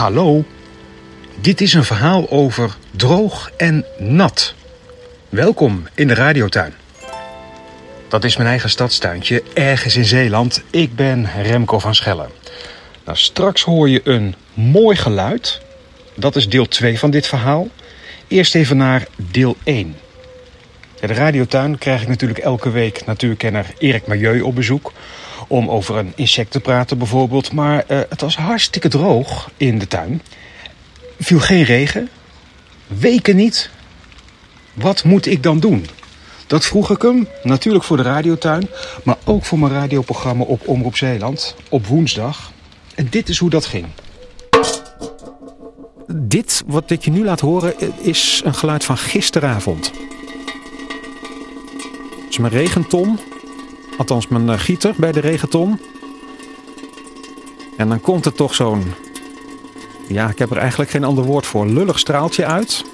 Hallo, dit is een verhaal over droog en nat. Welkom in de radiotuin. Dat is mijn eigen stadstuintje, ergens in Zeeland. Ik ben Remco van Schellen. Nou, straks hoor je een mooi geluid. Dat is deel 2 van dit verhaal. Eerst even naar deel 1. Ja, de radiotuin krijg ik natuurlijk elke week natuurkenner Erik Milieu op bezoek. Om over een insect te praten bijvoorbeeld. Maar uh, het was hartstikke droog in de tuin. Viel geen regen. Weken niet. Wat moet ik dan doen? Dat vroeg ik hem, natuurlijk voor de radiotuin, maar ook voor mijn radioprogramma op Omroep Zeeland op woensdag. En dit is hoe dat ging. Dit, wat ik je nu laat horen, is een geluid van gisteravond. Het is mijn regenton, althans mijn eh, gieter bij de regenton. En dan komt er toch zo'n, ja, ik heb er eigenlijk geen ander woord voor, lullig straaltje uit.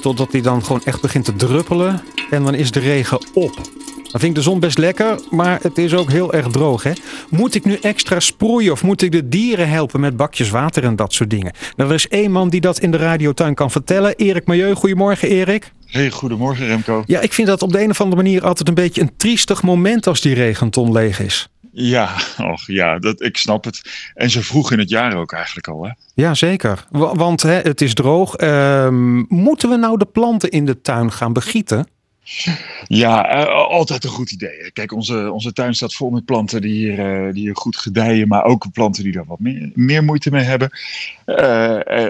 Totdat hij dan gewoon echt begint te druppelen. En dan is de regen op. Dan vind ik de zon best lekker, maar het is ook heel erg droog. Hè? Moet ik nu extra sproeien of moet ik de dieren helpen met bakjes water en dat soort dingen? Nou, er is één man die dat in de radiotuin kan vertellen. Erik Milieu, goedemorgen Erik. Hey, goedemorgen Remco. Ja, ik vind dat op de een of andere manier altijd een beetje een triestig moment als die regenton leeg is. Ja, och, ja dat, ik snap het. En zo vroeg in het jaar ook eigenlijk al. Hè? Ja, zeker. Want hè, het is droog. Ehm, moeten we nou de planten in de tuin gaan begieten? Ja, uh, altijd een goed idee. Kijk, onze, onze tuin staat vol met planten die hier, uh, die hier goed gedijen, maar ook planten die daar wat meer, meer moeite mee hebben. Uh,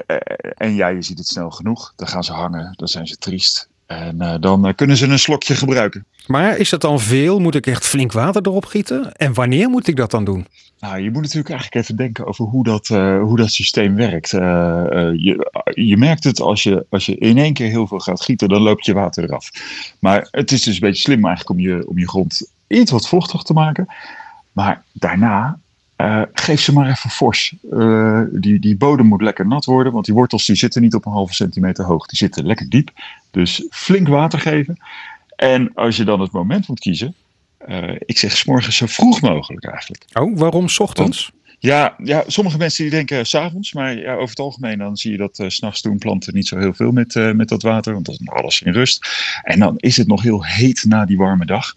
en ja, je ziet het snel genoeg. Dan gaan ze hangen, dan zijn ze triest. En dan kunnen ze een slokje gebruiken. Maar is dat dan veel? Moet ik echt flink water erop gieten? En wanneer moet ik dat dan doen? Nou, je moet natuurlijk eigenlijk even denken over hoe dat, uh, hoe dat systeem werkt. Uh, uh, je, je merkt het als je, als je in één keer heel veel gaat gieten, dan loopt je water eraf. Maar het is dus een beetje slim eigenlijk om je, om je grond iets wat vochtig te maken. Maar daarna geef ze maar even fors. die, die bodem moet lekker nat worden, want die wortels die zitten niet op een halve centimeter hoog. Die zitten lekker diep. Dus flink water geven. En als je dan het moment moet kiezen, uh, ik zeg s'morgens zo vroeg mogelijk eigenlijk. Oh, waarom s ochtends? Ja, ja, sommige mensen die denken s'avonds, maar ja, over het algemeen dan zie je dat uh, s'nachts doen planten niet zo heel veel met, uh, met dat water, want dat is alles in rust. En dan is het nog heel heet na die warme dag.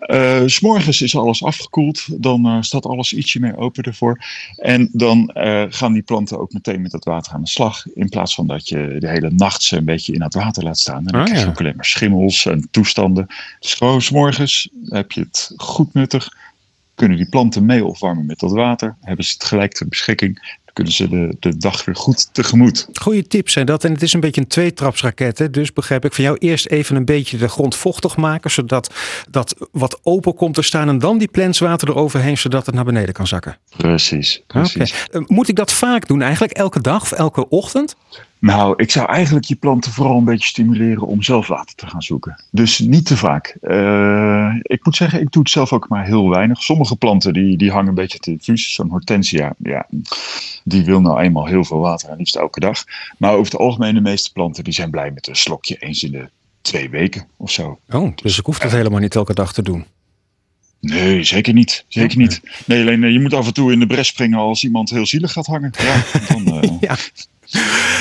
Uh, S'morgens is alles afgekoeld, dan staat alles ietsje meer open ervoor. En dan gaan die planten ook meteen met dat water aan de slag, in plaats van dat je de hele nacht ze een beetje in het water laat staan. En dan oh, krijg je ja. ook alleen maar schimmels en toestanden. Dus gewoon s'morgens heb je het goed nuttig kunnen die planten mee opwarmen met dat water. Hebben ze het gelijk ter beschikking. Dan kunnen ze de, de dag weer goed tegemoet. Goeie tips zijn dat. En het is een beetje een tweetrapsraket. Hè? Dus begrijp ik van jou eerst even een beetje de grond vochtig maken. Zodat dat wat open komt te staan. En dan die plenswater eroverheen. Zodat het naar beneden kan zakken. Precies. precies. Okay. Moet ik dat vaak doen eigenlijk? Elke dag of elke ochtend? Nou, ik zou eigenlijk je planten vooral een beetje stimuleren om zelf water te gaan zoeken. Dus niet te vaak. Uh, ik moet zeggen, ik doe het zelf ook maar heel weinig. Sommige planten die, die hangen een beetje te diffuus. Zo'n hortensia, ja, die wil nou eenmaal heel veel water en liefst elke dag. Maar over het algemeen de meeste planten die zijn blij met een slokje eens in de twee weken of zo. Oh, dus ik hoef dat helemaal niet elke dag te doen. Nee, zeker niet. Zeker niet. Nee, alleen je moet af en toe in de bres springen als iemand heel zielig gaat hangen. Ja, dan, uh... ja.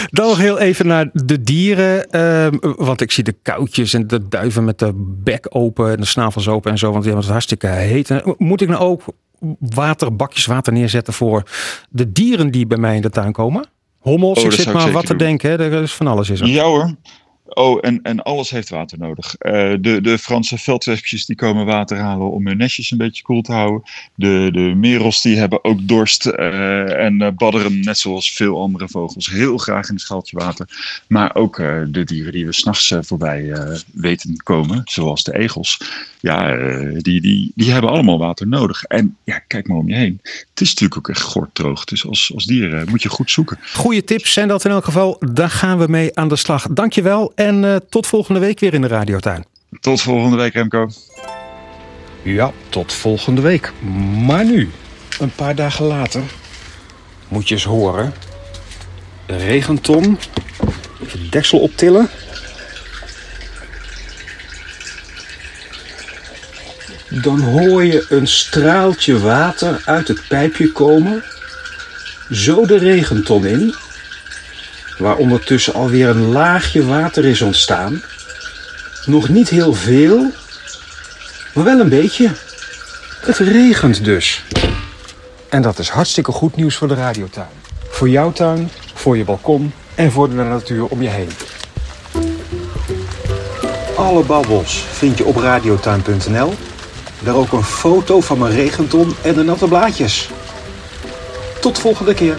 Dan nog heel even naar de dieren. Uh, want ik zie de koutjes en de duiven met de bek open en de snavels open en zo. Want die hebben het hartstikke heet. Moet ik nou ook water, bakjes water neerzetten voor de dieren die bij mij in de tuin komen? Hommels, oh, ik zit maar wat te denken. Hè? Er is van alles is er. Ja hoor. Oh, en, en alles heeft water nodig. Uh, de, de Franse veldwespjes die komen water halen om hun nestjes een beetje koel te houden. De, de merels die hebben ook dorst uh, en uh, badderen, net zoals veel andere vogels, heel graag in een schaaltje water. Maar ook de dieren die we s'nachts voorbij weten komen, zoals de egels. Ja, die, die, die hebben allemaal water nodig. En ja, kijk maar om je heen. Het is natuurlijk ook echt gorddroog. Dus als, als dieren moet je goed zoeken. Goeie tips zijn dat in elk geval. Daar gaan we mee aan de slag. Dankjewel. En uh, tot volgende week weer in de Radiotuin. Tot volgende week, Remco. Ja, tot volgende week. Maar nu, een paar dagen later, moet je eens horen. De regenton. Even de deksel optillen. Dan hoor je een straaltje water uit het pijpje komen. zo de regenton in, waar ondertussen alweer een laagje water is ontstaan. Nog niet heel veel, maar wel een beetje. Het regent dus. En dat is hartstikke goed nieuws voor de radiotuin. Voor jouw tuin, voor je balkon en voor de natuur om je heen. Alle babbels vind je op radiotuin.nl. Daar ook een foto van mijn regenton en de natte blaadjes. Tot volgende keer.